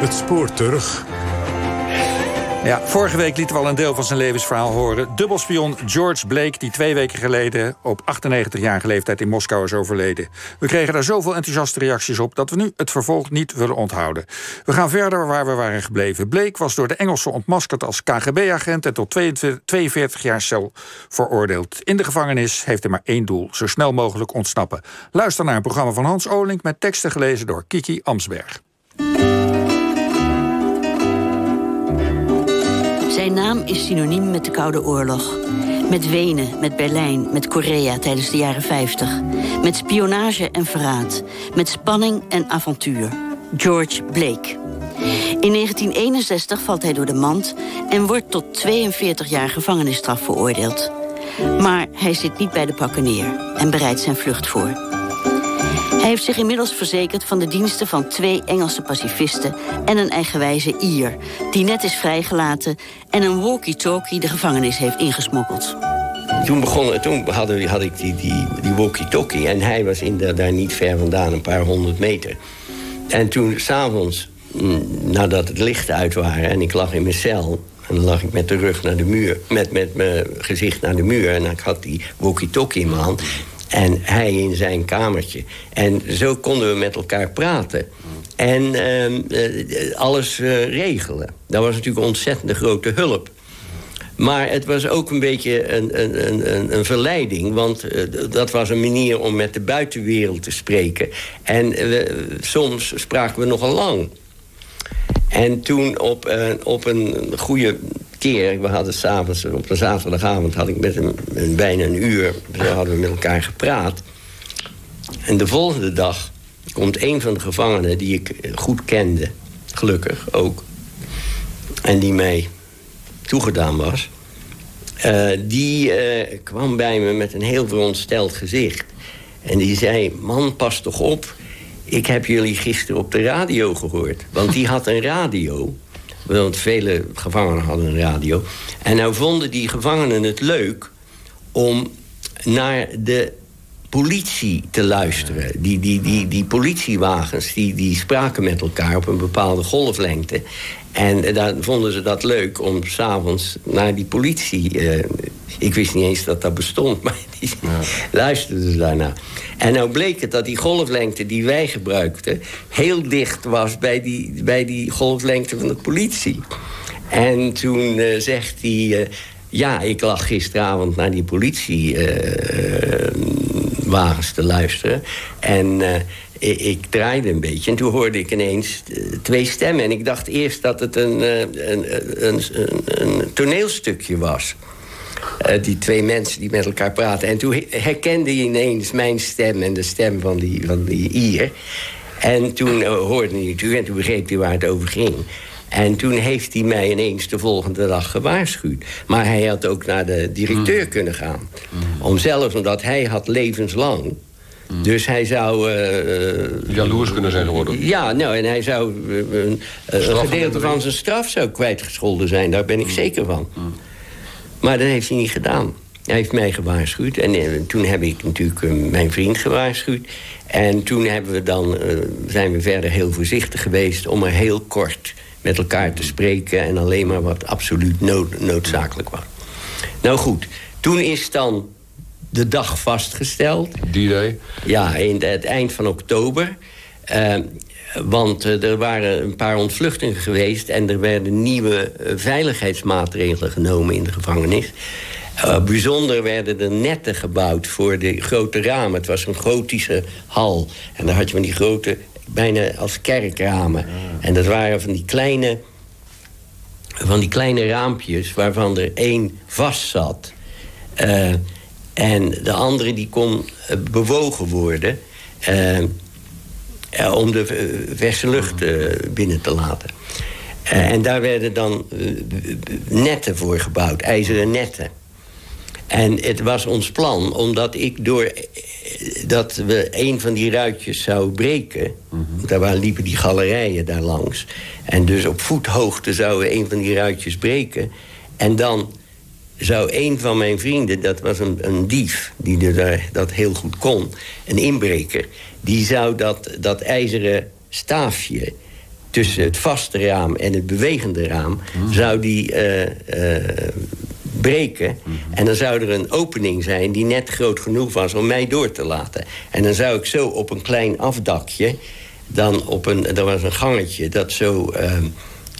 Het spoor terug. Ja, vorige week lieten we al een deel van zijn levensverhaal horen. Dubbelspion George Blake, die twee weken geleden op 98-jarige leeftijd in Moskou is overleden. We kregen daar zoveel enthousiaste reacties op dat we nu het vervolg niet willen onthouden. We gaan verder waar we waren gebleven. Blake was door de Engelsen ontmaskerd als KGB-agent en tot 42 jaar cel veroordeeld. In de gevangenis heeft hij maar één doel: zo snel mogelijk ontsnappen. Luister naar een programma van Hans Olink met teksten gelezen door Kiki Amsberg. Zijn naam is synoniem met de Koude Oorlog. Met Wenen, met Berlijn, met Korea tijdens de jaren 50. Met spionage en verraad. Met spanning en avontuur. George Blake. In 1961 valt hij door de mand en wordt tot 42 jaar gevangenisstraf veroordeeld. Maar hij zit niet bij de pakken neer en bereidt zijn vlucht voor. Heeft zich inmiddels verzekerd van de diensten van twee Engelse pacifisten en een eigenwijze Ier, die net is vrijgelaten en een walkie-talkie de gevangenis heeft ingesmokkeld. Toen, begon, toen hadden, had ik die, die, die walkie-talkie en hij was in daar niet ver vandaan, een paar honderd meter. En toen s'avonds, mm, nadat het licht uit waren en ik lag in mijn cel... En dan lag ik met de rug naar de muur, met, met mijn gezicht naar de muur. En ik had die walkie-talkie in mijn hand. En hij in zijn kamertje. En zo konden we met elkaar praten. En ehm, eh, alles uh, regelen. Dat was natuurlijk een ontzettende grote hulp. Maar het was ook een beetje een, een, een, een verleiding. Want uh, dat was een manier om met de buitenwereld te spreken. En soms spraken we nogal lang. En toen op, op een goede we hadden s'avonds, op een zaterdagavond had ik met hem bijna een uur, hadden we met elkaar gepraat. En de volgende dag komt een van de gevangenen die ik goed kende, gelukkig ook, en die mij toegedaan was, uh, die uh, kwam bij me met een heel verontsteld gezicht. En die zei, man, pas toch op, ik heb jullie gisteren op de radio gehoord. Want die had een radio want vele gevangenen hadden een radio. En nou vonden die gevangenen het leuk om naar de politie te luisteren. Die, die, die, die politiewagens die, die spraken met elkaar op een bepaalde golflengte. En daar vonden ze dat leuk om s'avonds naar die politie... Uh, ik wist niet eens dat dat bestond, maar die ja. luisterden ze daarna. En nou bleek het dat die golflengte die wij gebruikten... heel dicht was bij die, bij die golflengte van de politie. En toen uh, zegt hij... Uh, ja, ik lag gisteravond naar die politiewagens te luisteren. En ik, draaide een beetje en toen hoorde ik ineens twee stemmen. En ik dacht eerst dat het een, een, een, een toneelstukje was. Die twee mensen die met elkaar praten. En toen herkende hij ineens mijn stem en de stem van die, van die Ier. En toen hoorde hij natuurlijk en toen begreep hij waar het over ging. En toen heeft hij mij ineens de volgende dag gewaarschuwd. Maar hij had ook naar de directeur mm. kunnen gaan. Mm. Om zelfs omdat hij had levenslang... Mm. Dus hij zou... Uh, Jaloers kunnen zijn geworden. Ja, nou, en hij zou... een gedeelte van zijn straf zou kwijtgescholden zijn. Daar ben ik zeker van. Maar dat heeft hij niet gedaan. Hij heeft mij gewaarschuwd. En, eh, toen heb ik natuurlijk eh, mijn vriend gewaarschuwd. En toen hebben we dan, uh, zijn we verder heel voorzichtig geweest... om er heel kort met elkaar te spreken... en alleen maar wat absoluut nood, noodzakelijk was. Nou goed, toen is dan de dag vastgesteld. Die day? Ja, in het eind van oktober. Uh, want uh, er waren een paar ontvluchtingen geweest... en er werden nieuwe uh, veiligheidsmaatregelen genomen in de gevangenis. Bijzonder werden er netten gebouwd voor de grote ramen. Het was een gotische hal. En daar had je van die grote, bijna als kerkramen. En dat waren van die kleine... van die kleine raampjes waarvan er één vast zat. en de andere die kon bewogen worden... Uh, om de verse lucht binnen te laten. en daar werden dan netten voor gebouwd, ijzeren netten. En het was ons plan, omdat ik door dat we een van die ruitjes zou breken... Mm -hmm. daar waren, liepen die galerijen daar langs... en dus op voethoogte zouden we een van die ruitjes breken... en dan zou een van mijn vrienden, dat was een, een dief... die dat heel goed kon, een inbreker die zou dat, dat ijzeren staafje tussen het vaste raam en het bewegende raam... zou die eh, eh, breken. En dan zou er een opening zijn die net groot genoeg was om mij door te laten. En dan zou ik zo op een klein afdakje... dan op een, er was een gangetje dat zo... ehm,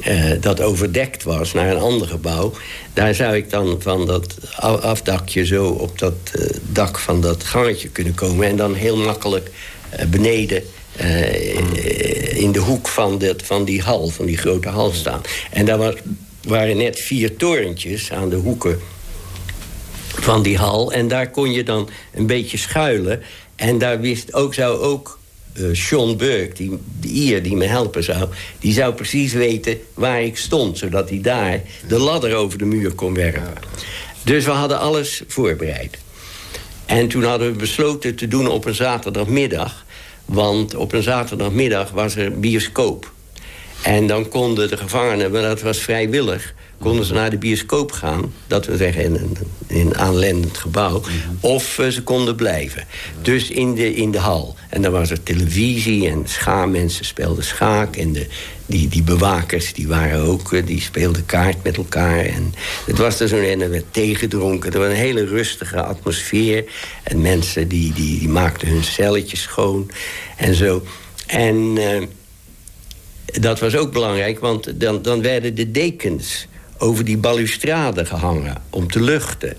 eh, dat overdekt was naar een ander gebouw. Daar zou ik dan van dat afdakje zo op dat eh, dak van dat gangetje kunnen komen. En dan heel makkelijk eh, beneden eh, in de hoek van, dat, van die hal, van die grote hal staan. En daar was, waren net vier torentjes aan de hoeken van die hal. En daar kon je dan een beetje schuilen. En daar wist ook, zou ook eh Sean Burke, die, die Ier die me helpen zou... die zou precies weten waar ik stond... zodat hij daar de ladder over de muur kon werpen. Dus we hadden alles voorbereid. En toen hadden we besloten te doen op een zaterdagmiddag... want op een zaterdagmiddag was er bioscoop. En dan konden de gevangenen, maar dat was vrijwillig... konden ze naar de bioscoop gaan, dat we zeggen in een, in aanlendend gebouw... of eh, ze konden blijven. Dus in de, in de hal. En dan was er televisie en schaammensen speelden schaak... en de, die, die bewakers die waren ook, eh, die speelden kaart met elkaar. En het was er zo'n en er werd thee gedronken. Er was een hele rustige atmosfeer. En mensen die, die, die maakten hun celletjes schoon en zo. En... eh, dat was ook belangrijk, want dan, dan werden de dekens over die balustrade gehangen om te luchten.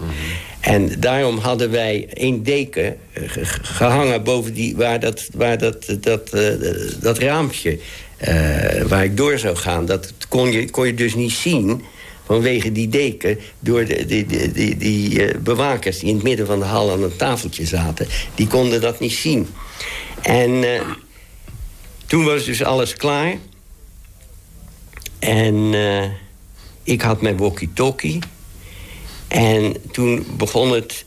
En daarom hadden wij één deken eh, ge- ge- gehangen boven die, waar dat, waar dat, dat, eh, dat raampje eh, waar ik door zou gaan. Dat kon je, kon je dus niet zien vanwege die deken door de, die, die, die, die bewakers die in het midden van de hal aan een tafeltje zaten. Die konden dat niet zien. En toen was dus alles klaar. En eh, ik had mijn walkie-talkie. En toen begon het...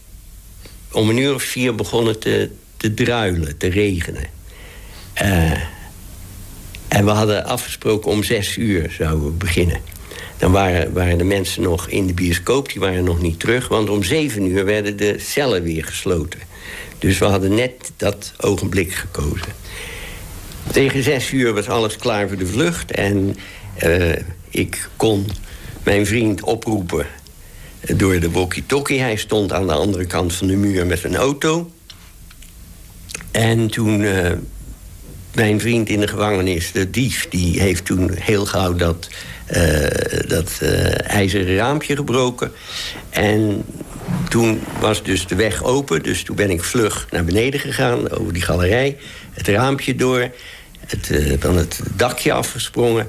Om een uur of vier begon het te, te druilen, te regenen. Eh, en we hadden afgesproken om zes uur zouden we beginnen. Dan waren, waren de mensen nog in de bioscoop, die waren nog niet terug. Want om zeven uur werden de cellen weer gesloten. Dus we hadden net dat ogenblik gekozen. Tegen zes uur was alles klaar voor de vlucht. En eh, ik kon mijn vriend oproepen door de walkie-talkie. Hij stond aan de andere kant van de muur met een auto. En toen eh, mijn vriend in de gevangenis, de dief... die heeft toen heel gauw dat, eh, dat eh, ijzeren raampje gebroken. En toen was dus de weg open. Dus toen ben ik vlug naar beneden gegaan, over die galerij. Het raampje door, het, het dakje afgesprongen.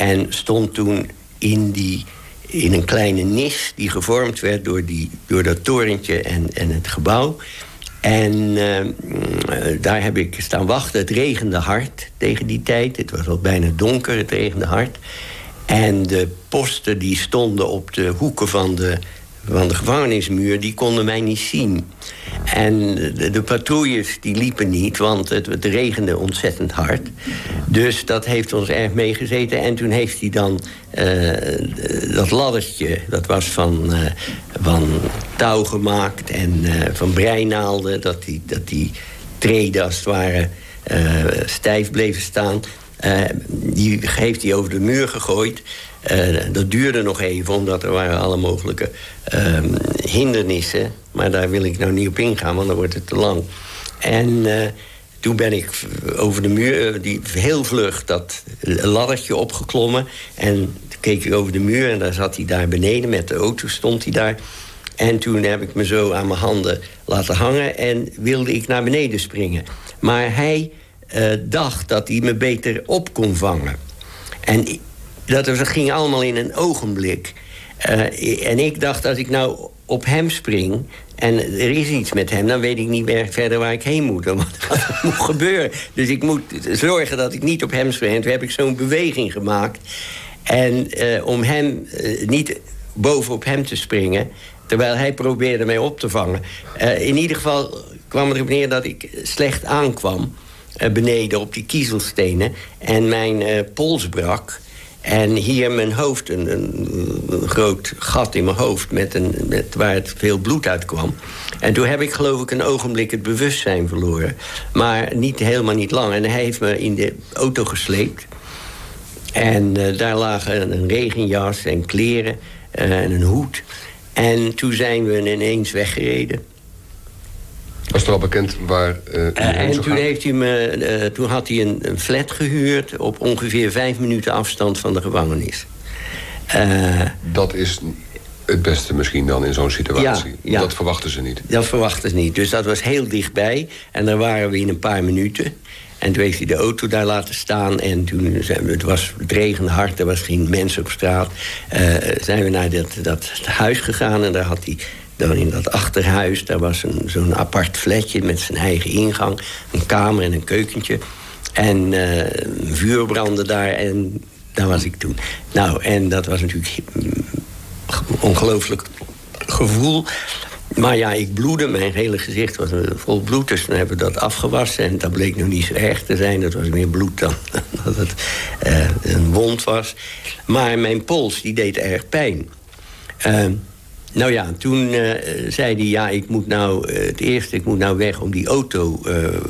En stond toen in, die, in een kleine nis die gevormd werd... door, die, door dat torentje en, en het gebouw. En eh, mm, eh, daar heb ik staan wachten. Het regende hard tegen die tijd. Het was al bijna donker, het regende hard. En de posten die stonden op de hoeken van de, van de gevangenismuur... die konden mij niet zien. En de, patrouilles die liepen niet, want het, regende ontzettend hard. Dus dat heeft ons erg meegezeten. En toen heeft hij dan eh, dat laddertje, dat was van, eh, van touw gemaakt... en eh, van breinaalden, dat die, dat die treden als het ware stijf bleven staan... Eh, die heeft hij over de muur gegooid. Eh, dat duurde nog even, omdat er waren alle mogelijke ehm, hindernissen. Maar daar wil ik nou niet op ingaan, want dan wordt het te lang. En eh, toen ben ik over de muur, die, heel vlug, dat laddertje opgeklommen. En toen keek ik over de muur en daar zat hij daar beneden. Met de auto stond hij daar. En toen heb ik me zo aan mijn handen laten hangen... en wilde ik naar beneden springen. Maar hij eh, dacht dat hij me beter op kon vangen. En dat ging allemaal in een ogenblik. Eh, en ik dacht, als ik nou op hem spring... en er is iets met hem, dan weet ik niet meer verder waar ik heen moet. Wat moet gebeuren. Dus ik moet zorgen dat ik niet op hem spring. En toen heb ik zo'n beweging gemaakt. En eh, om hem eh, niet bovenop hem te springen... terwijl hij probeerde mij op te vangen. In ieder geval kwam erop neer dat ik slecht aankwam... eh, beneden op die kiezelstenen. En mijn eh, pols brak. En hier mijn hoofd, een, groot gat in mijn hoofd... Met een, met, waar het veel bloed uitkwam. En toen heb ik geloof ik een ogenblik het bewustzijn verloren. Maar niet, helemaal niet lang. En hij heeft me in de auto gesleept. En daar lagen een regenjas en kleren en een hoed. En toen zijn we ineens weggereden. Was er al bekend waar uh, En toen, heeft hij me, toen had hij een, een, flat gehuurd... op ongeveer vijf minuten afstand van de gevangenis. dat is het beste misschien dan in zo'n situatie. Ja, ja. Dat verwachten ze niet. Dat verwachten ze niet. Dus dat was heel dichtbij. En daar waren we in een paar minuten. En toen heeft hij de auto daar laten staan. En toen zijn we, het was het regende hard, er was geen mens op straat. Zijn we naar dat, dat huis gegaan en daar had hij dan in dat achterhuis, daar was zo'n apart flatje met zijn eigen ingang. Een kamer en een keukentje. En uh, een vuur brandde daar en daar was ik toen. Nou, en dat was natuurlijk ongelooflijk gevoel. Maar ja, ik bloedde. Mijn hele gezicht was vol bloed. Dus dan hebben we dat afgewassen. En dat bleek nog niet zo erg te zijn. Dat was meer bloed dan dat het uh, een wond was. Maar mijn pols, die deed erg pijn. Uh, nou ja, toen uh, zei hij... ja, ik moet nou het eerste, ik moet nou weg om die auto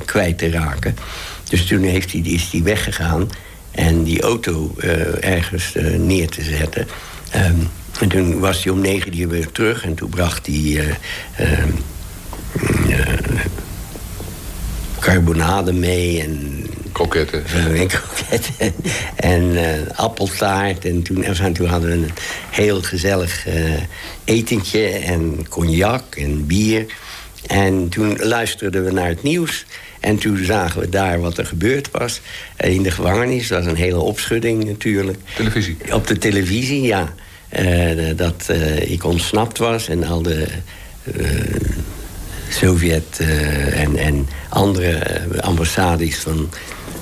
kwijt te raken. Dus toen heeft hij, is hij weggegaan... en die auto ergens neer te zetten... Ehm, en toen was hij om negen uur weer terug. En toen bracht hij uh, uh, carbonade mee en... Kroketten. En kroketten. en appeltaart. En toen, en toen hadden we een heel gezellig etentje. En cognac en bier. En toen luisterden we naar het nieuws. En toen zagen we daar wat er gebeurd was in de gevangenis. Dat was een hele opschudding natuurlijk. Televisie? Op de televisie, ja. Uh, dat uh, ik ontsnapt was en al de uh, Sovjet en, en andere ambassades van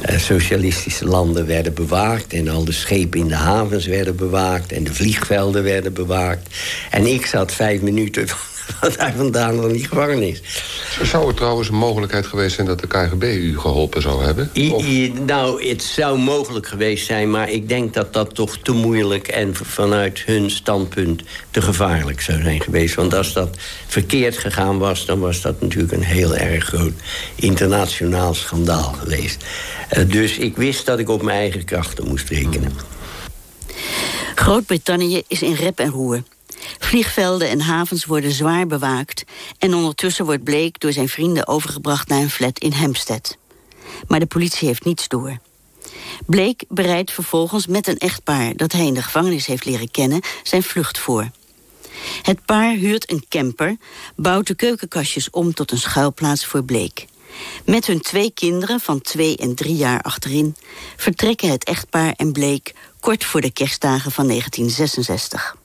socialistische landen werden bewaakt. En al de schepen in de havens werden bewaakt. En de vliegvelden werden bewaakt. En ik zat vijf minuten wat hij vandaan nog niet gevangenis. Zou het trouwens een mogelijkheid geweest zijn dat de KGB u geholpen zou hebben? I, nou, het zou mogelijk geweest zijn, maar ik denk dat dat toch te moeilijk en vanuit hun standpunt te gevaarlijk zou zijn geweest. Want als dat verkeerd gegaan was, dan was dat natuurlijk een heel erg groot internationaal schandaal geweest. Uh, dus ik wist dat ik op mijn eigen krachten moest rekenen. Groot-Brittannië is in rep en roer. Vliegvelden en havens worden zwaar bewaakt... en ondertussen wordt Blake door zijn vrienden overgebracht naar een flat in Hampstead. Maar de politie heeft niets door. Blake bereidt vervolgens met een echtpaar... dat hij in de gevangenis heeft leren kennen, zijn vlucht voor. Het paar huurt een camper, bouwt de keukenkastjes om tot een schuilplaats voor Blake. Met hun twee kinderen van twee en drie jaar achterin... vertrekken het echtpaar en Blake kort voor de kerstdagen van 1966.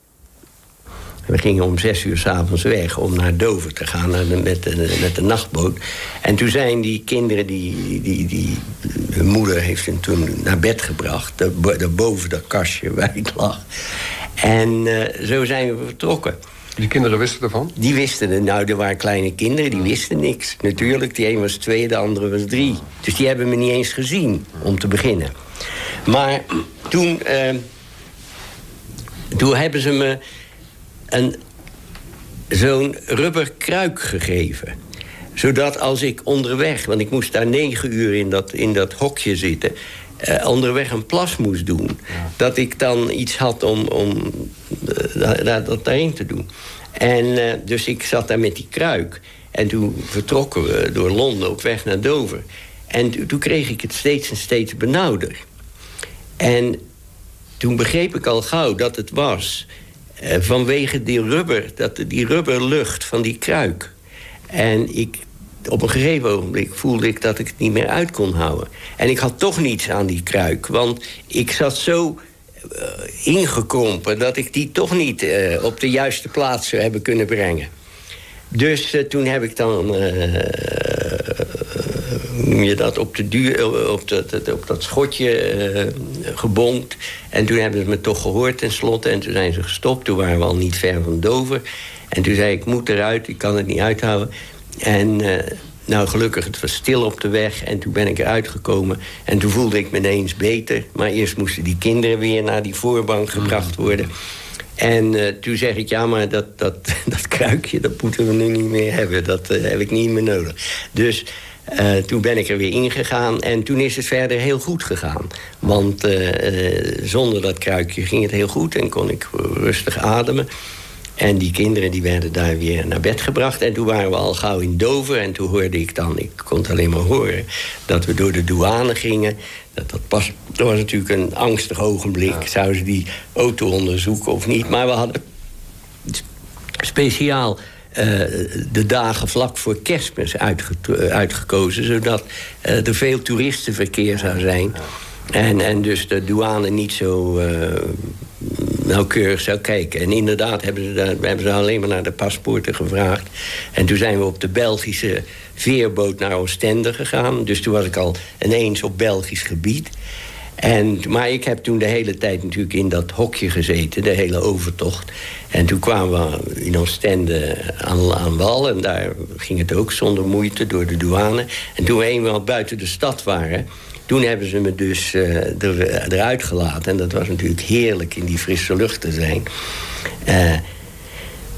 We gingen om zes uur s'avonds weg om naar Dover te gaan naar de, met, de, met de nachtboot. En toen zijn die kinderen, die, die, die, hun moeder heeft hem toen naar bed gebracht. boven dat kastje waar ik lag. En uh, zo zijn we vertrokken. Die kinderen wisten ervan? Die wisten er. Nou, er waren kleine kinderen, die wisten niks. Natuurlijk, die een was twee, de andere was drie. Dus die hebben me niet eens gezien, om te beginnen. Maar toen... Uh, toen hebben ze me een, zo'n rubberkruik gegeven. Zodat als ik onderweg, want ik moest daar negen uur in dat, in dat hokje zitten... Uh, onderweg een plas moest doen. Dat ik dan iets had om, om uh, dat daarin te doen. En uh, dus ik zat daar met die kruik. En toen vertrokken we door Londen op weg naar Dover. En toen kreeg ik het steeds en steeds benauwder. En toen begreep ik al gauw dat het was eh, vanwege die rubber, dat, die rubberlucht van die kruik. En ik, op een gegeven ogenblik voelde ik dat ik het niet meer uit kon houden. En ik had toch niets aan die kruik, want ik zat zo uh, ingekrompen... dat ik die toch niet uh, op de juiste plaats zou hebben kunnen brengen. Dus toen heb ik dan je dat op, de duur, op, dat, op dat schotje uh, gebonkt. En toen hebben ze me toch gehoord tenslotte. En toen zijn ze gestopt. Toen waren we al niet ver van Dover. En toen zei ik, ik moet eruit, ik kan het niet uithouden. En uh, nou, gelukkig, het was stil op de weg. En toen ben ik eruit gekomen. En toen voelde ik me ineens beter. Maar eerst moesten die kinderen weer naar die voorbank gebracht worden. En toen zeg ik, ja, maar dat, dat, dat kruikje, dat moeten we nu niet meer hebben. Dat heb ik niet meer nodig. Dus uh, toen ben ik er weer ingegaan en toen is het verder heel goed gegaan. Want uh, zonder dat kruikje ging het heel goed en kon ik rustig ademen. En die kinderen die werden daar weer naar bed gebracht. En toen waren we al gauw in Dover. En toen hoorde ik dan, ik kon het alleen maar horen... dat we door de douane gingen. Dat, dat, pas, dat was natuurlijk een angstig ogenblik. Zouden ze die auto onderzoeken of niet? Maar we hadden speciaal de dagen vlak voor kerstmis uitgekozen... zodat uh, er veel toeristenverkeer zou zijn. En, en dus de douane niet zo nauwkeurig zou kijken. En inderdaad hebben ze, daar, hebben ze alleen maar naar de paspoorten gevraagd. En toen zijn we op de Belgische veerboot naar Oostende gegaan. Dus toen was ik al ineens op Belgisch gebied. En, maar ik heb toen de hele tijd natuurlijk in dat hokje gezeten, de hele overtocht. En toen kwamen we in Oostende aan, aan wal. En daar ging het ook zonder moeite door de douane. En toen we eenmaal buiten de stad waren... toen hebben ze me dus er, eruit gelaten. En dat was natuurlijk heerlijk in die frisse lucht te zijn. Uh,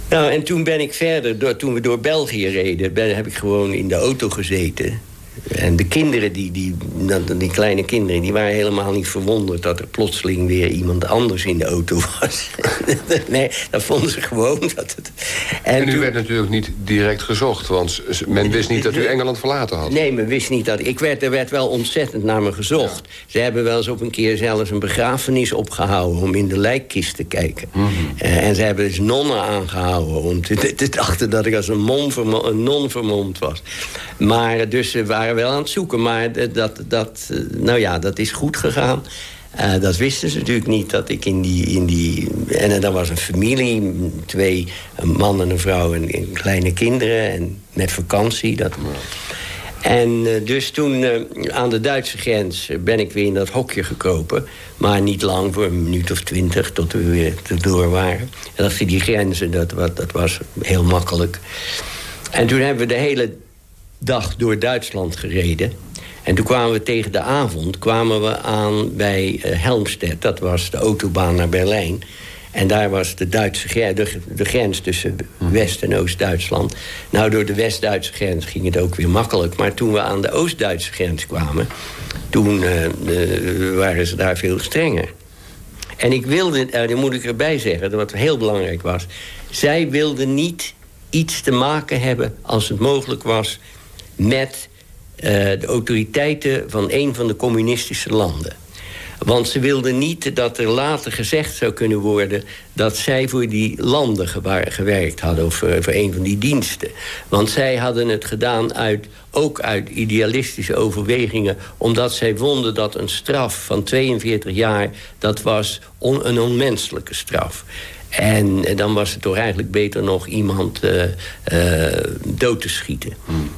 nou, en toen ben ik verder, door, toen we door België reden... Heb ik gewoon in de auto gezeten... En de kinderen, die, die, die kleine kinderen, die waren helemaal niet verwonderd... dat er plotseling weer iemand anders in de auto was. nee, dat vonden ze gewoon. Dat het... En, u werd natuurlijk niet direct gezocht, want men wist niet dat u Engeland verlaten had. Nee, men wist niet dat... Ik werd, er werd wel ontzettend naar me gezocht. Ze hebben wel eens op een keer zelfs een begrafenis opgehouden... om in de lijkkist te kijken. Mhm. Eh, en ze hebben dus nonnen aangehouden... om te, te, dachten dat ik als een, een non vermomd was. Maar dus ze waren wel aan het zoeken. Maar dat, dat, eh, nou ja, dat is goed gegaan. Uh, dat wisten ze natuurlijk niet, dat ik in die... In die en uh, dan was een familie, twee, een man en een vrouw en, kleine kinderen. En met vakantie. Dat... En dus toen aan de Duitse grens ben ik weer in dat hokje gekropen. Maar niet lang, voor een minuut of twintig, tot we weer door waren. En dat die grenzen, dat, dat was heel makkelijk. En toen hebben we de hele dag door Duitsland gereden. En toen kwamen we tegen de avond kwamen we aan bij uh, Helmstedt. Dat was de autobaan naar Berlijn. En daar was de, Duitse, de, de grens tussen West- en Oost-Duitsland. Nou, door de West-Duitse grens ging het ook weer makkelijk. Maar toen we aan de Oost-Duitse grens kwamen... toen uh, uh, waren ze daar veel strenger. En ik wilde, daar moet ik erbij zeggen, wat heel belangrijk was... zij wilden niet iets te maken hebben, als het mogelijk was met uh, de autoriteiten van een van de communistische landen. Want ze wilden niet dat er later gezegd zou kunnen worden... dat zij voor die landen gewerkt hadden of voor, voor een van die diensten. Want zij hadden het gedaan uit, ook uit idealistische overwegingen... omdat zij vonden dat een straf van 42 jaar... dat was een onmenselijke straf. En, dan was het toch eigenlijk beter nog iemand uh, uh, dood te schieten. Hmm.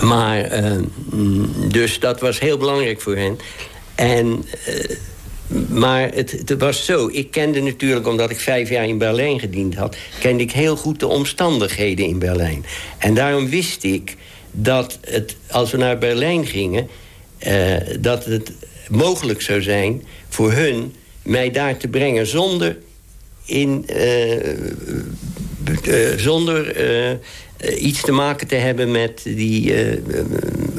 Maar, uh, dus dat was heel belangrijk voor hen. En, uh, maar het, het, was zo. Ik kende natuurlijk, omdat ik vijf jaar in Berlijn gediend had... kende ik heel goed de omstandigheden in Berlijn. En daarom wist ik dat het, als we naar Berlijn gingen... Uh, dat het mogelijk zou zijn voor hun mij daar te brengen zonder... In, zonder uh, iets te maken te hebben met die uh,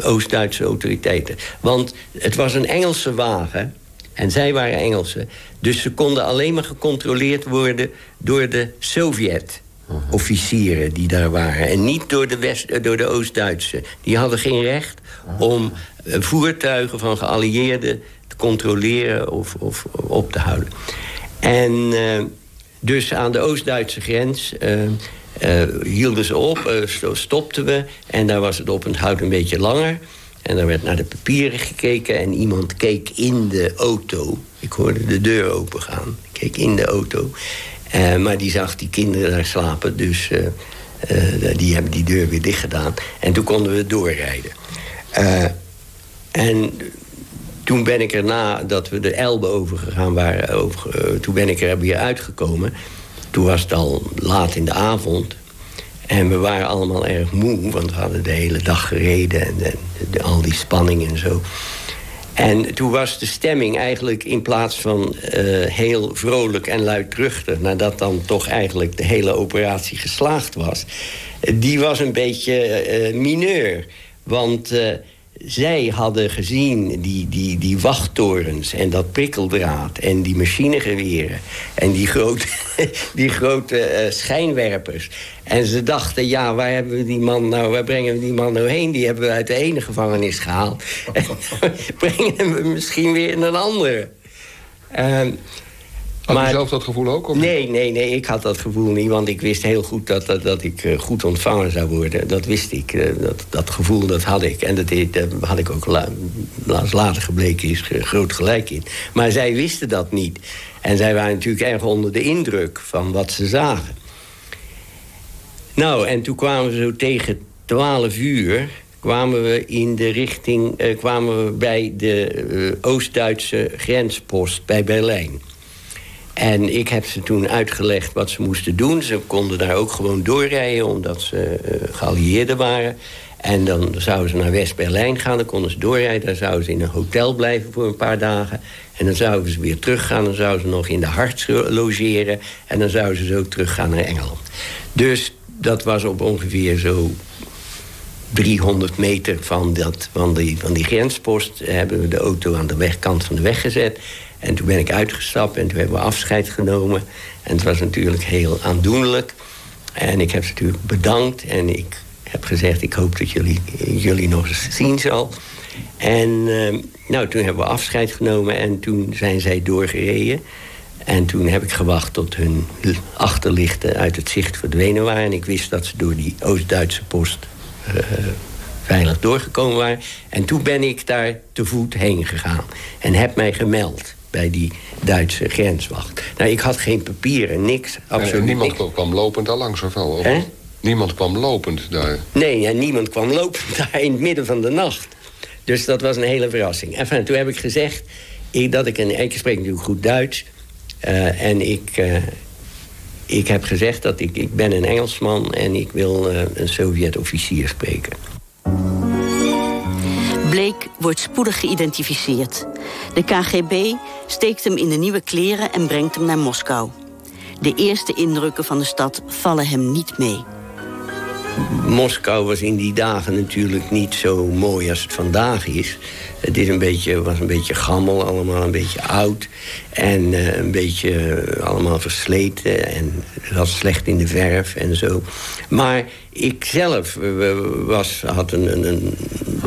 Oost-Duitse autoriteiten. Want het was een Engelse wagen. En zij waren Engelsen. Dus ze konden alleen maar gecontroleerd worden door de Sovjet-officieren die daar waren. En niet door de, West, door de Oost-Duitse. Die hadden geen recht om voertuigen van geallieerden te controleren of, of op te houden. En uh, dus aan de Oost-Duitse grens uh, hielden ze op, uh, stopten we. En daar was het op een beetje langer. En daar werd naar de papieren gekeken en iemand keek in de auto. Ik hoorde de deur opengaan. Ik keek in de auto. Uh, maar die zag die kinderen daar slapen, dus die hebben die deur weer dicht gedaan. En toen konden we doorrijden. en toen ben ik er na dat we de Elbe overgegaan waren... Over, toen ben ik er weer uitgekomen... Toen was het al laat in de avond. En we waren allemaal erg moe, want we hadden de hele dag gereden... en, al die spanning en zo. En toen was de stemming eigenlijk in plaats van uh, heel vrolijk en luidruchtig... nadat dan toch eigenlijk de hele operatie geslaagd was... die was een beetje uh, mineur. Want zij hadden gezien die, die, die wachttorens en dat prikkeldraad... en die machinegeweren en die grote, die grote schijnwerpers... En ze dachten, ja, waar hebben we die man nou, waar brengen we die man nou heen? Die hebben we uit de ene gevangenis gehaald. brengen we misschien weer in een andere. Um, had maar, je zelf dat gevoel ook? Of nee, nee, nee, ik had dat gevoel niet. Want ik wist heel goed dat, dat, dat ik uh, goed ontvangen zou worden. Dat wist ik. Uh, dat, dat gevoel, dat had ik. En dat, dat had ik ook la, later gebleken, is groot gelijk in. Maar zij wisten dat niet. En zij waren natuurlijk erg onder de indruk van wat ze zagen. Nou, en toen kwamen we zo tegen 12 uur kwamen we in de richting, uh, kwamen we bij de Oost-Duitse grenspost bij Berlijn. En ik heb ze toen uitgelegd wat ze moesten doen. Ze konden daar ook gewoon doorrijden, omdat ze uh, geallieerden waren. En dan zouden ze naar West-Berlijn gaan, dan konden ze doorrijden. Dan zouden ze in een hotel blijven voor een paar dagen. En dan zouden ze weer teruggaan, dan zouden ze nog in de Harts logeren. En dan zouden ze zo teruggaan naar Engeland. Dus dat was op ongeveer zo 300 meter van, dat, van, die, van die grenspost... hebben we de auto aan de wegkant van de weg gezet. En toen ben ik uitgestapt en toen hebben we afscheid genomen. En het was natuurlijk heel aandoenlijk. En ik heb ze natuurlijk bedankt. En ik heb gezegd, ik hoop dat jullie, jullie nog eens zien zal. En uh, nou, toen hebben we afscheid genomen en toen zijn zij doorgereden. En toen heb ik gewacht tot hun achterlichten uit het zicht verdwenen waren. En ik wist dat ze door die Oost-Duitse post uh, veilig doorgekomen waren. En toen ben ik daar te voet heen gegaan. En heb mij gemeld bij die Duitse grenswacht. Nou, ik had geen papieren, niks. Absoluut en niemand kwam lopend daar langs of wel? Niemand kwam lopend daar? Nee, en niemand kwam lopend daar in het midden van de nacht. Dus dat was een hele verrassing. En toen heb ik gezegd ik, dat ik... Een, ik spreek natuurlijk goed Duits... Uh, en ik, uh, ik heb gezegd dat ik, ik ben een Engelsman... en ik wil uh, een Sovjet-officier spreken. Blake wordt spoedig geïdentificeerd. De KGB steekt hem in de nieuwe kleren en brengt hem naar Moskou. De eerste indrukken van de stad vallen hem niet mee. Moskou was in die dagen natuurlijk niet zo mooi als het vandaag is. Het is een beetje, was een beetje gammel, allemaal een beetje oud. En uh, een beetje uh, allemaal versleten. En was slecht in de verf en zo. Maar ik zelf uh, was, had een,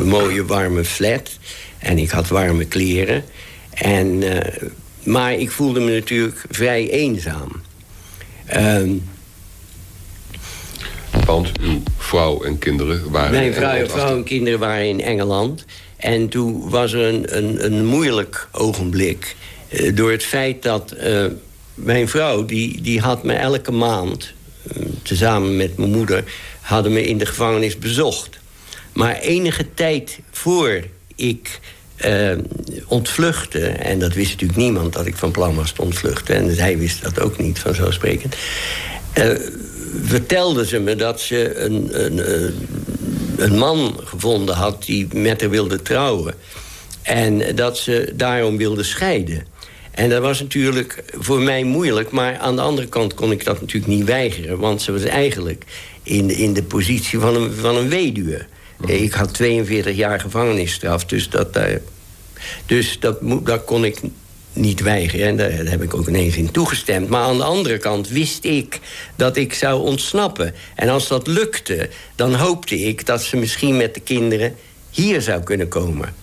mooie warme flat. En ik had warme kleren. En, maar ik voelde me natuurlijk vrij eenzaam. Ehm, want uw vrouw en kinderen waren... Mijn vrouw, vrouw en kinderen waren in Engeland. En toen was er een, een, een moeilijk ogenblik. Uh, door het feit dat uh, mijn vrouw, die, die had me elke maand... Uh, tezamen met mijn moeder, hadden me in de gevangenis bezocht. Maar enige tijd voor ik ontvluchtte... en dat wist natuurlijk niemand dat ik van plan was te ontvluchten... en zij wist dat ook niet, vanzelfsprekend... vertelde ze me dat ze een, een, een man gevonden had die met haar wilde trouwen. En dat ze daarom wilde scheiden. En dat was natuurlijk voor mij moeilijk. Maar aan de andere kant kon ik dat natuurlijk niet weigeren. Want ze was eigenlijk in de, in de positie van een, van een weduwe. Mhm. Ik had 42 jaar gevangenisstraf. Dus dat, daar, dus dat, dat kon ik niet weigeren. En daar, heb ik ook ineens in toegestemd. Maar aan de andere kant wist ik dat ik zou ontsnappen. En als dat lukte, dan hoopte ik dat ze misschien met de kinderen hier zou kunnen komen.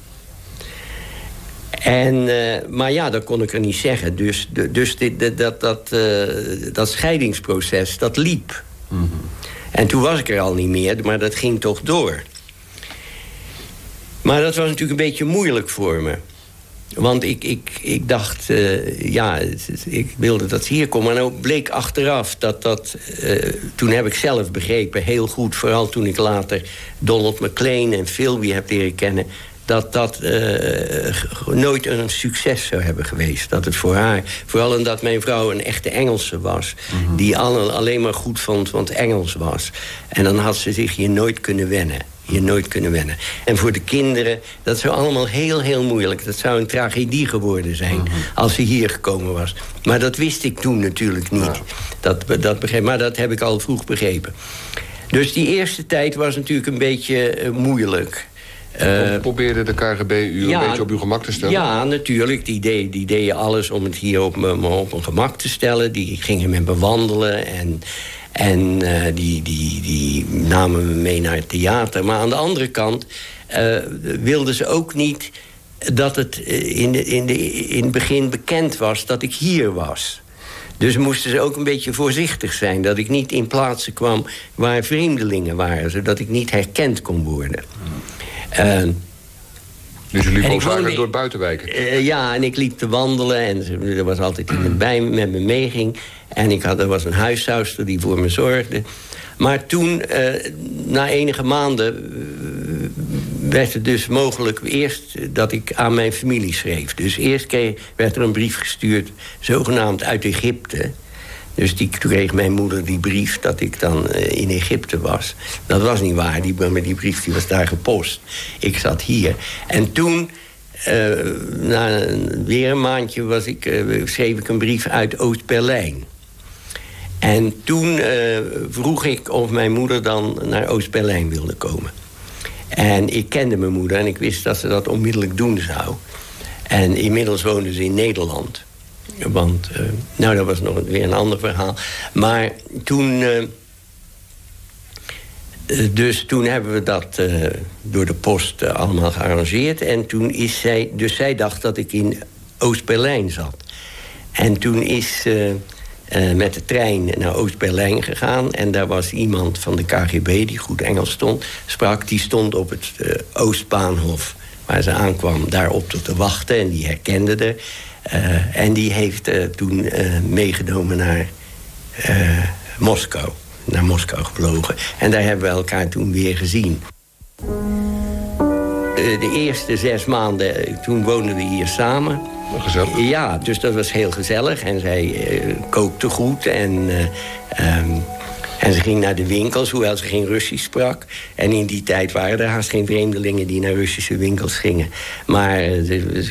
En, uh, maar ja, dat kon ik er niet zeggen. Dus, dus dit, dat, dat, uh, dat scheidingsproces, dat liep. Mm -hmm. En toen was ik er al niet meer, maar dat ging toch door. Maar dat was natuurlijk een beetje moeilijk voor me. Want ik, ik, ik dacht, uh, ja, ik wilde dat ze hier komen. Maar nou bleek achteraf dat dat... Uh, toen heb ik zelf begrepen, heel goed... vooral toen ik later Donald McLean en Philby heb leren kennen... dat dat uh, nooit een succes zou hebben geweest. Dat het voor haar, vooral omdat mijn vrouw een echte Engelse was... Mhm. die alle, alleen maar goed vond, want Engels was. En dan had ze zich hier nooit kunnen wennen. Hier nooit kunnen wennen. En voor de kinderen, dat zou allemaal heel, heel moeilijk. Dat zou een tragedie geworden zijn mhm. als ze hier gekomen was. Maar dat wist ik toen natuurlijk niet. Dat, dat begreep, maar dat heb ik al vroeg begrepen. Dus die eerste tijd was natuurlijk een beetje eh, moeilijk. Uh, probeerde de KGB u een beetje op uw gemak te stellen? Ja, natuurlijk. Die, deed, die deden alles om het hier op, me, op gemak te stellen. Die gingen met me wandelen en, en uh, die, die, die namen me mee naar het theater. Maar aan de andere kant uh, wilden ze ook niet dat het in, de, in, de, in het begin bekend was dat ik hier was. Dus moesten ze ook een beetje voorzichtig zijn. Dat ik niet in plaatsen kwam waar vreemdelingen waren. Zodat ik niet herkend kon worden. Uh, dus je liep ook door buitenwijken? Uh, ja, en ik liep te wandelen. En er was altijd iemand bij me, met me meeging. En ik had, er was een huishouster die voor me zorgde. Maar toen, uh, na enige maanden, uh, werd het dus mogelijk eerst dat ik aan mijn familie schreef. Dus eerst kreeg, werd er een brief gestuurd, zogenaamd uit Egypte. Dus die, kreeg mijn moeder die brief dat ik dan uh, in Egypte was. Dat was niet waar, die, maar die brief die was daar gepost. Ik zat hier. En toen, uh, na weer een maandje, was ik, uh, schreef ik een brief uit Oost-Berlijn. En toen vroeg ik of mijn moeder dan naar Oost-Berlijn wilde komen. En ik kende mijn moeder en ik wist dat ze dat onmiddellijk doen zou. En inmiddels woonde ze in Nederland. Want, uh, nou, dat was nog weer een ander verhaal. Maar toen... Uh, dus toen hebben we dat uh, door de post allemaal gearrangeerd. En toen is zij... Dus zij dacht dat ik in Oost-Berlijn zat. En toen is met de trein naar Oost-Berlijn gegaan. En daar was iemand van de KGB die goed Engels stond, sprak. Die stond op het Oostbaanhof waar ze aankwam daarop te wachten. En die herkende er. Uh, en die heeft uh, toen uh, meegenomen naar Moskou. Naar Moskou gevlogen. En daar hebben we elkaar toen weer gezien. de eerste zes maanden, toen woonden we hier samen. Gezellig. Ja, dus dat was heel gezellig. En zij kookte goed en... Um, en ze ging naar de winkels, hoewel ze geen Russisch sprak. En in die tijd waren er haast geen vreemdelingen die naar Russische winkels gingen. Maar eh,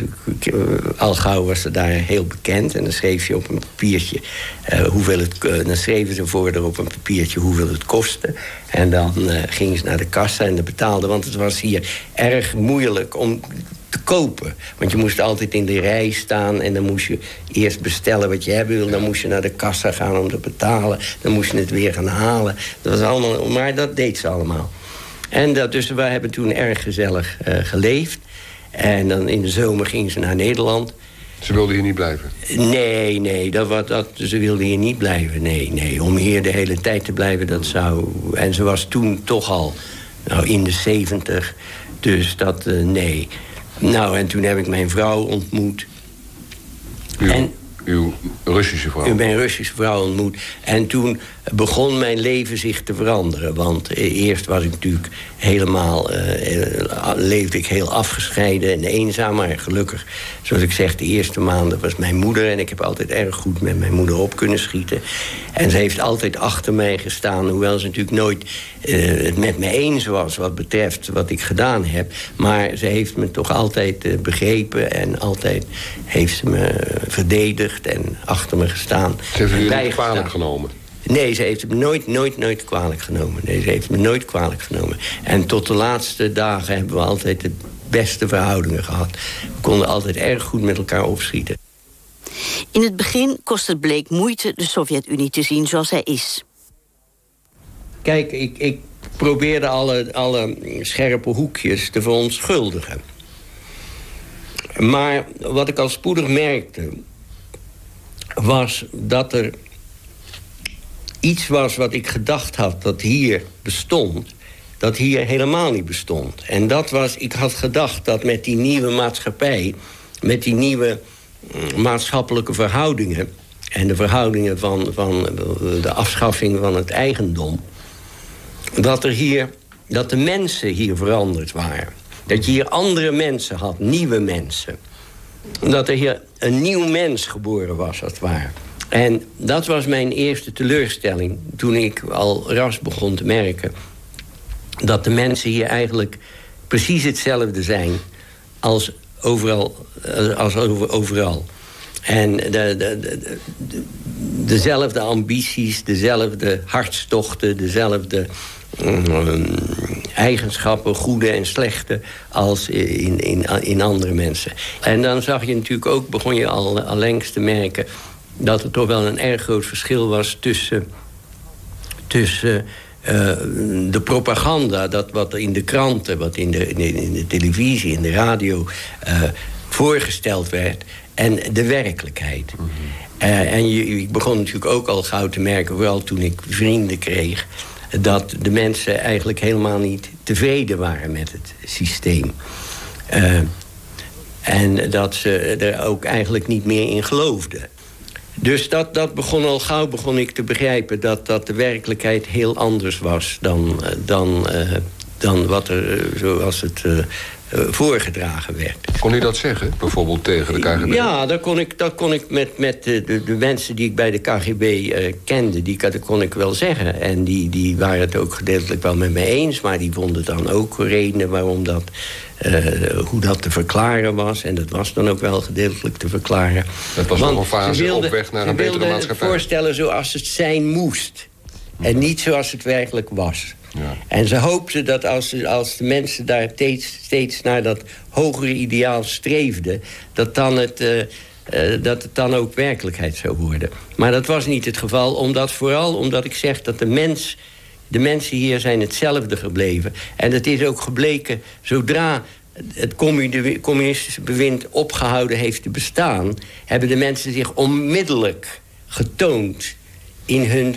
al gauw was ze daar heel bekend. En dan schreef je op een papiertje uh, hoeveel het... Dan schreven ze voor er op een papiertje hoeveel het kostte. En dan gingen ze naar de kassa en de betaalden. Want het was hier erg moeilijk om te kopen. Want je moest altijd in de rij staan en dan moest je eerst bestellen wat je hebben wil. Dan moest je naar de kassa gaan om te betalen. Dan moest je het weer gaan halen. Dat was allemaal, maar dat deed ze allemaal. En dat, dus we hebben toen erg gezellig uh, geleefd. En dan in de zomer ging ze naar Nederland. Ze wilde hier niet blijven? Nee, nee, dat, dat, ze wilde hier niet blijven. Nee, nee, om hier de hele tijd te blijven, dat zou... En ze was toen toch al nou, in de zeventig. Dus dat, uh, nee. Nou, en toen heb ik mijn vrouw ontmoet. En, uw Russische vrouw? Ik mijn Russische vrouw ontmoet. En toen begon mijn leven zich te veranderen. Want eh, eerst was ik natuurlijk helemaal... Uh, leefde ik heel afgescheiden en eenzaam. Maar gelukkig, zoals ik zeg, de eerste maanden was mijn moeder... en ik heb altijd erg goed met mijn moeder op kunnen schieten. En ze heeft altijd achter mij gestaan... hoewel ze natuurlijk nooit het met me eens was... wat betreft wat ik gedaan heb. Maar ze heeft me toch altijd begrepen... en altijd heeft ze me verdedigd en achter me gestaan. Ze heeft u niet kwalijk genomen? Nee, ze heeft het nooit, nooit, nooit kwalijk genomen. Nee, ze heeft me nooit kwalijk genomen. En tot de laatste dagen hebben we altijd de beste verhoudingen gehad. We konden altijd erg goed met elkaar opschieten. In het begin kost het bleek moeite de Sovjet-Unie te zien zoals zij is. Kijk, ik, ik probeerde alle, alle scherpe hoekjes te verontschuldigen. Maar wat ik al spoedig merkte... was dat er iets was wat ik gedacht had dat hier bestond... dat hier helemaal niet bestond. En dat was, ik had gedacht dat met die nieuwe maatschappij... met die nieuwe mm, maatschappelijke verhoudingen... en de verhoudingen van, van de afschaffing van het eigendom... dat, er hier, dat de mensen hier veranderd waren. Dat je hier andere mensen had, nieuwe mensen. Dat er hier een nieuw mens geboren was, als het ware. En dat was mijn eerste teleurstelling toen ik al ras begon te merken... dat de mensen hier eigenlijk precies hetzelfde zijn als overal. Als overal. En de, de, de, dezelfde ambities, dezelfde hartstochten, dezelfde mm, eigenschappen, goede en slechte, als in, in, in andere mensen. En dan zag je natuurlijk ook, begon je al, al te merken dat er toch wel een erg groot verschil was tussen, tussen uh, de propaganda, dat wat in de kranten, wat in de, in de, televisie, in de radio uh, voorgesteld werd, en de werkelijkheid. Mm -hmm. uh, en je, ik begon natuurlijk ook al gauw te merken, vooral toen ik vrienden kreeg, dat de mensen eigenlijk helemaal niet tevreden waren met het systeem. en dat ze er ook eigenlijk niet meer in geloofden. Dus dat, dat begon al gauw begon ik te begrijpen... dat, dat de werkelijkheid heel anders was dan, eh, dan, uh, dan wat er, eh, zoals het uh, voorgedragen werd. Kon u dat zeggen, bijvoorbeeld tegen de KGB? Ja, dat kon ik, dat kon ik met, met de, mensen die ik bij de KGB kende... Die, dat kon ik wel zeggen. En die, die waren het ook gedeeltelijk wel met me eens... maar die vonden dan ook redenen waarom dat uh, hoe dat te verklaren was. En dat was dan ook wel gedeeltelijk te verklaren. Het was nog een fase op weg naar een betere maatschappij. Ze voorstellen zoals het zijn moest. En niet zoals het werkelijk was. En ze hoopten dat als, als de mensen daar steeds, steeds naar dat hogere ideaal streefden... dat, dan het, uh, uh, dat het dan ook werkelijkheid zou worden. Maar dat was niet het geval, omdat, vooral omdat ik zeg dat de mens de mensen hier zijn hetzelfde gebleven. En het is ook gebleken, zodra het communistische bewind opgehouden heeft te bestaan... hebben de mensen zich onmiddellijk getoond in hun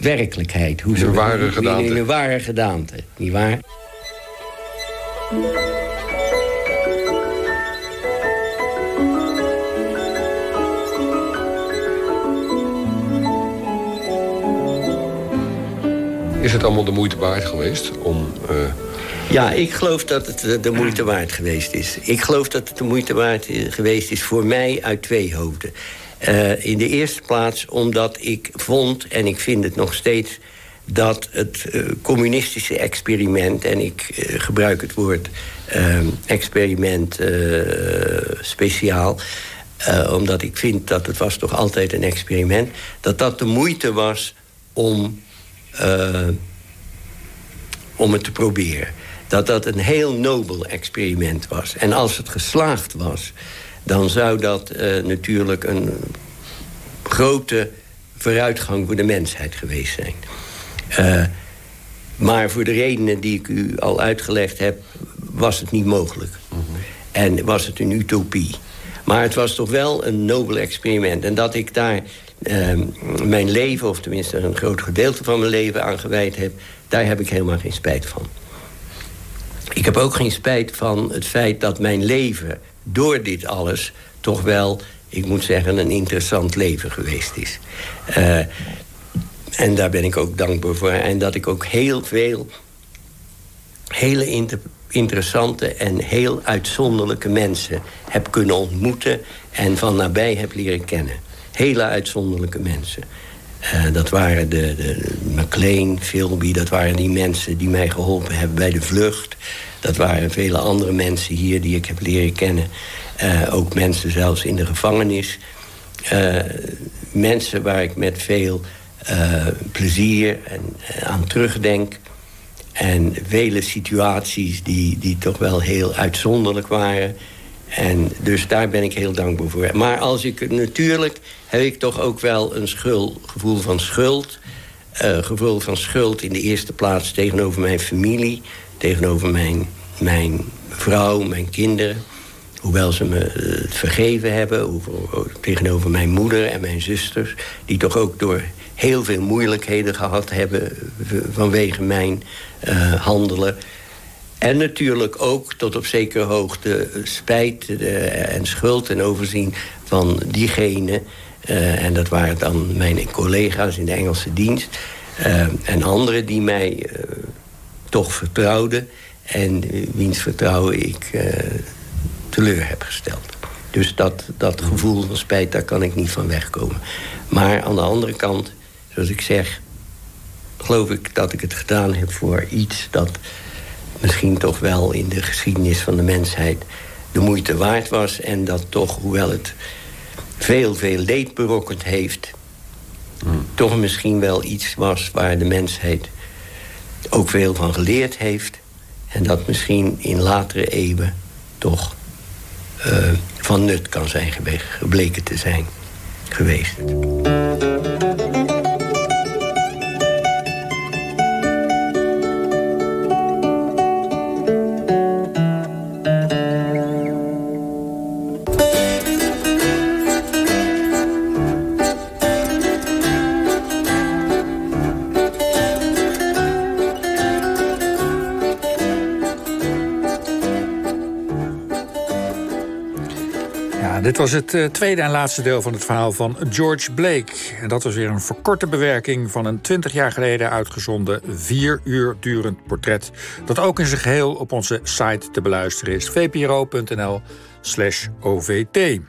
werkelijkheid. Hoe hun ware gedaante. In hun ware gedaante, niet waar? Is het allemaal de moeite waard geweest om... Uh... Ja, ik geloof dat het eh, de moeite waard geweest is. Ik geloof dat het de moeite waard eh, geweest is voor mij uit twee hoofden. Uh, in de eerste plaats omdat ik vond, en ik vind het nog steeds... dat het uh, communistische experiment, en ik uh, gebruik het woord experiment speciaal... omdat ik vind dat het was toch altijd een experiment... dat dat de moeite was om om het te proberen. Dat dat een heel nobel experiment was. En als het geslaagd was, dan zou dat uh, natuurlijk een grote vooruitgang voor de mensheid geweest zijn. Uh, maar voor de redenen die ik u al uitgelegd heb, was het niet mogelijk. Mm -hmm. En was het een utopie. Maar het was toch wel een nobel experiment. En dat ik daar uh, mijn leven, of tenminste een groot gedeelte van mijn leven aan gewijd heb... daar heb ik helemaal geen spijt van. Ik heb ook geen spijt van het feit dat mijn leven door dit alles... toch wel, ik moet zeggen, een interessant leven geweest is. Uh, en daar ben ik ook dankbaar voor. En dat ik ook heel veel hele inter interessante en heel uitzonderlijke mensen heb kunnen ontmoeten... en van nabij heb leren kennen hele uitzonderlijke mensen. Uh, dat waren de, de McLean, Philby, dat waren die mensen die mij geholpen hebben bij de vlucht. Dat waren vele andere mensen hier die ik heb leren kennen. Uh, ook mensen zelfs in de gevangenis. Uh, mensen waar ik met veel plezier en, aan terugdenk. En vele situaties die, die toch wel heel uitzonderlijk waren. En dus daar ben ik heel dankbaar voor. Maar als ik natuurlijk heb ik toch ook wel een schuld, gevoel van schuld. Uh, gevoel van schuld in de eerste plaats tegenover mijn familie. Tegenover mijn, mijn vrouw, mijn kinderen. Hoewel ze me uh, vergeven hebben. Over, tegenover mijn moeder en mijn zusters. Die toch ook door heel veel moeilijkheden gehad hebben... vanwege mijn uh, handelen. En natuurlijk ook tot op zekere hoogte spijt en schuld en overzien van diegenen en dat waren dan mijn collega's in de Engelse dienst. En anderen die mij toch vertrouwden. En wiens vertrouwen ik teleur heb gesteld. Dus dat, dat gevoel van spijt, daar kan ik niet van wegkomen. Maar aan de andere kant, zoals ik zeg... geloof ik dat ik het gedaan heb voor iets... dat misschien toch wel in de geschiedenis van de mensheid... de moeite waard was. En dat toch, hoewel het veel, veel leed berokkend heeft... Hmm. toch misschien wel iets was waar de mensheid ook veel van geleerd heeft. En dat misschien in latere eeuwen toch uh, van nut kan zijn gebleken te zijn geweest. Was het eh, tweede en laatste deel van het verhaal van George Blake. En dat was weer een verkorte bewerking van een 20 jaar geleden uitgezonden... vier uur durend portret... dat ook in zijn geheel op onze site te beluisteren is. vpro.nl OVT.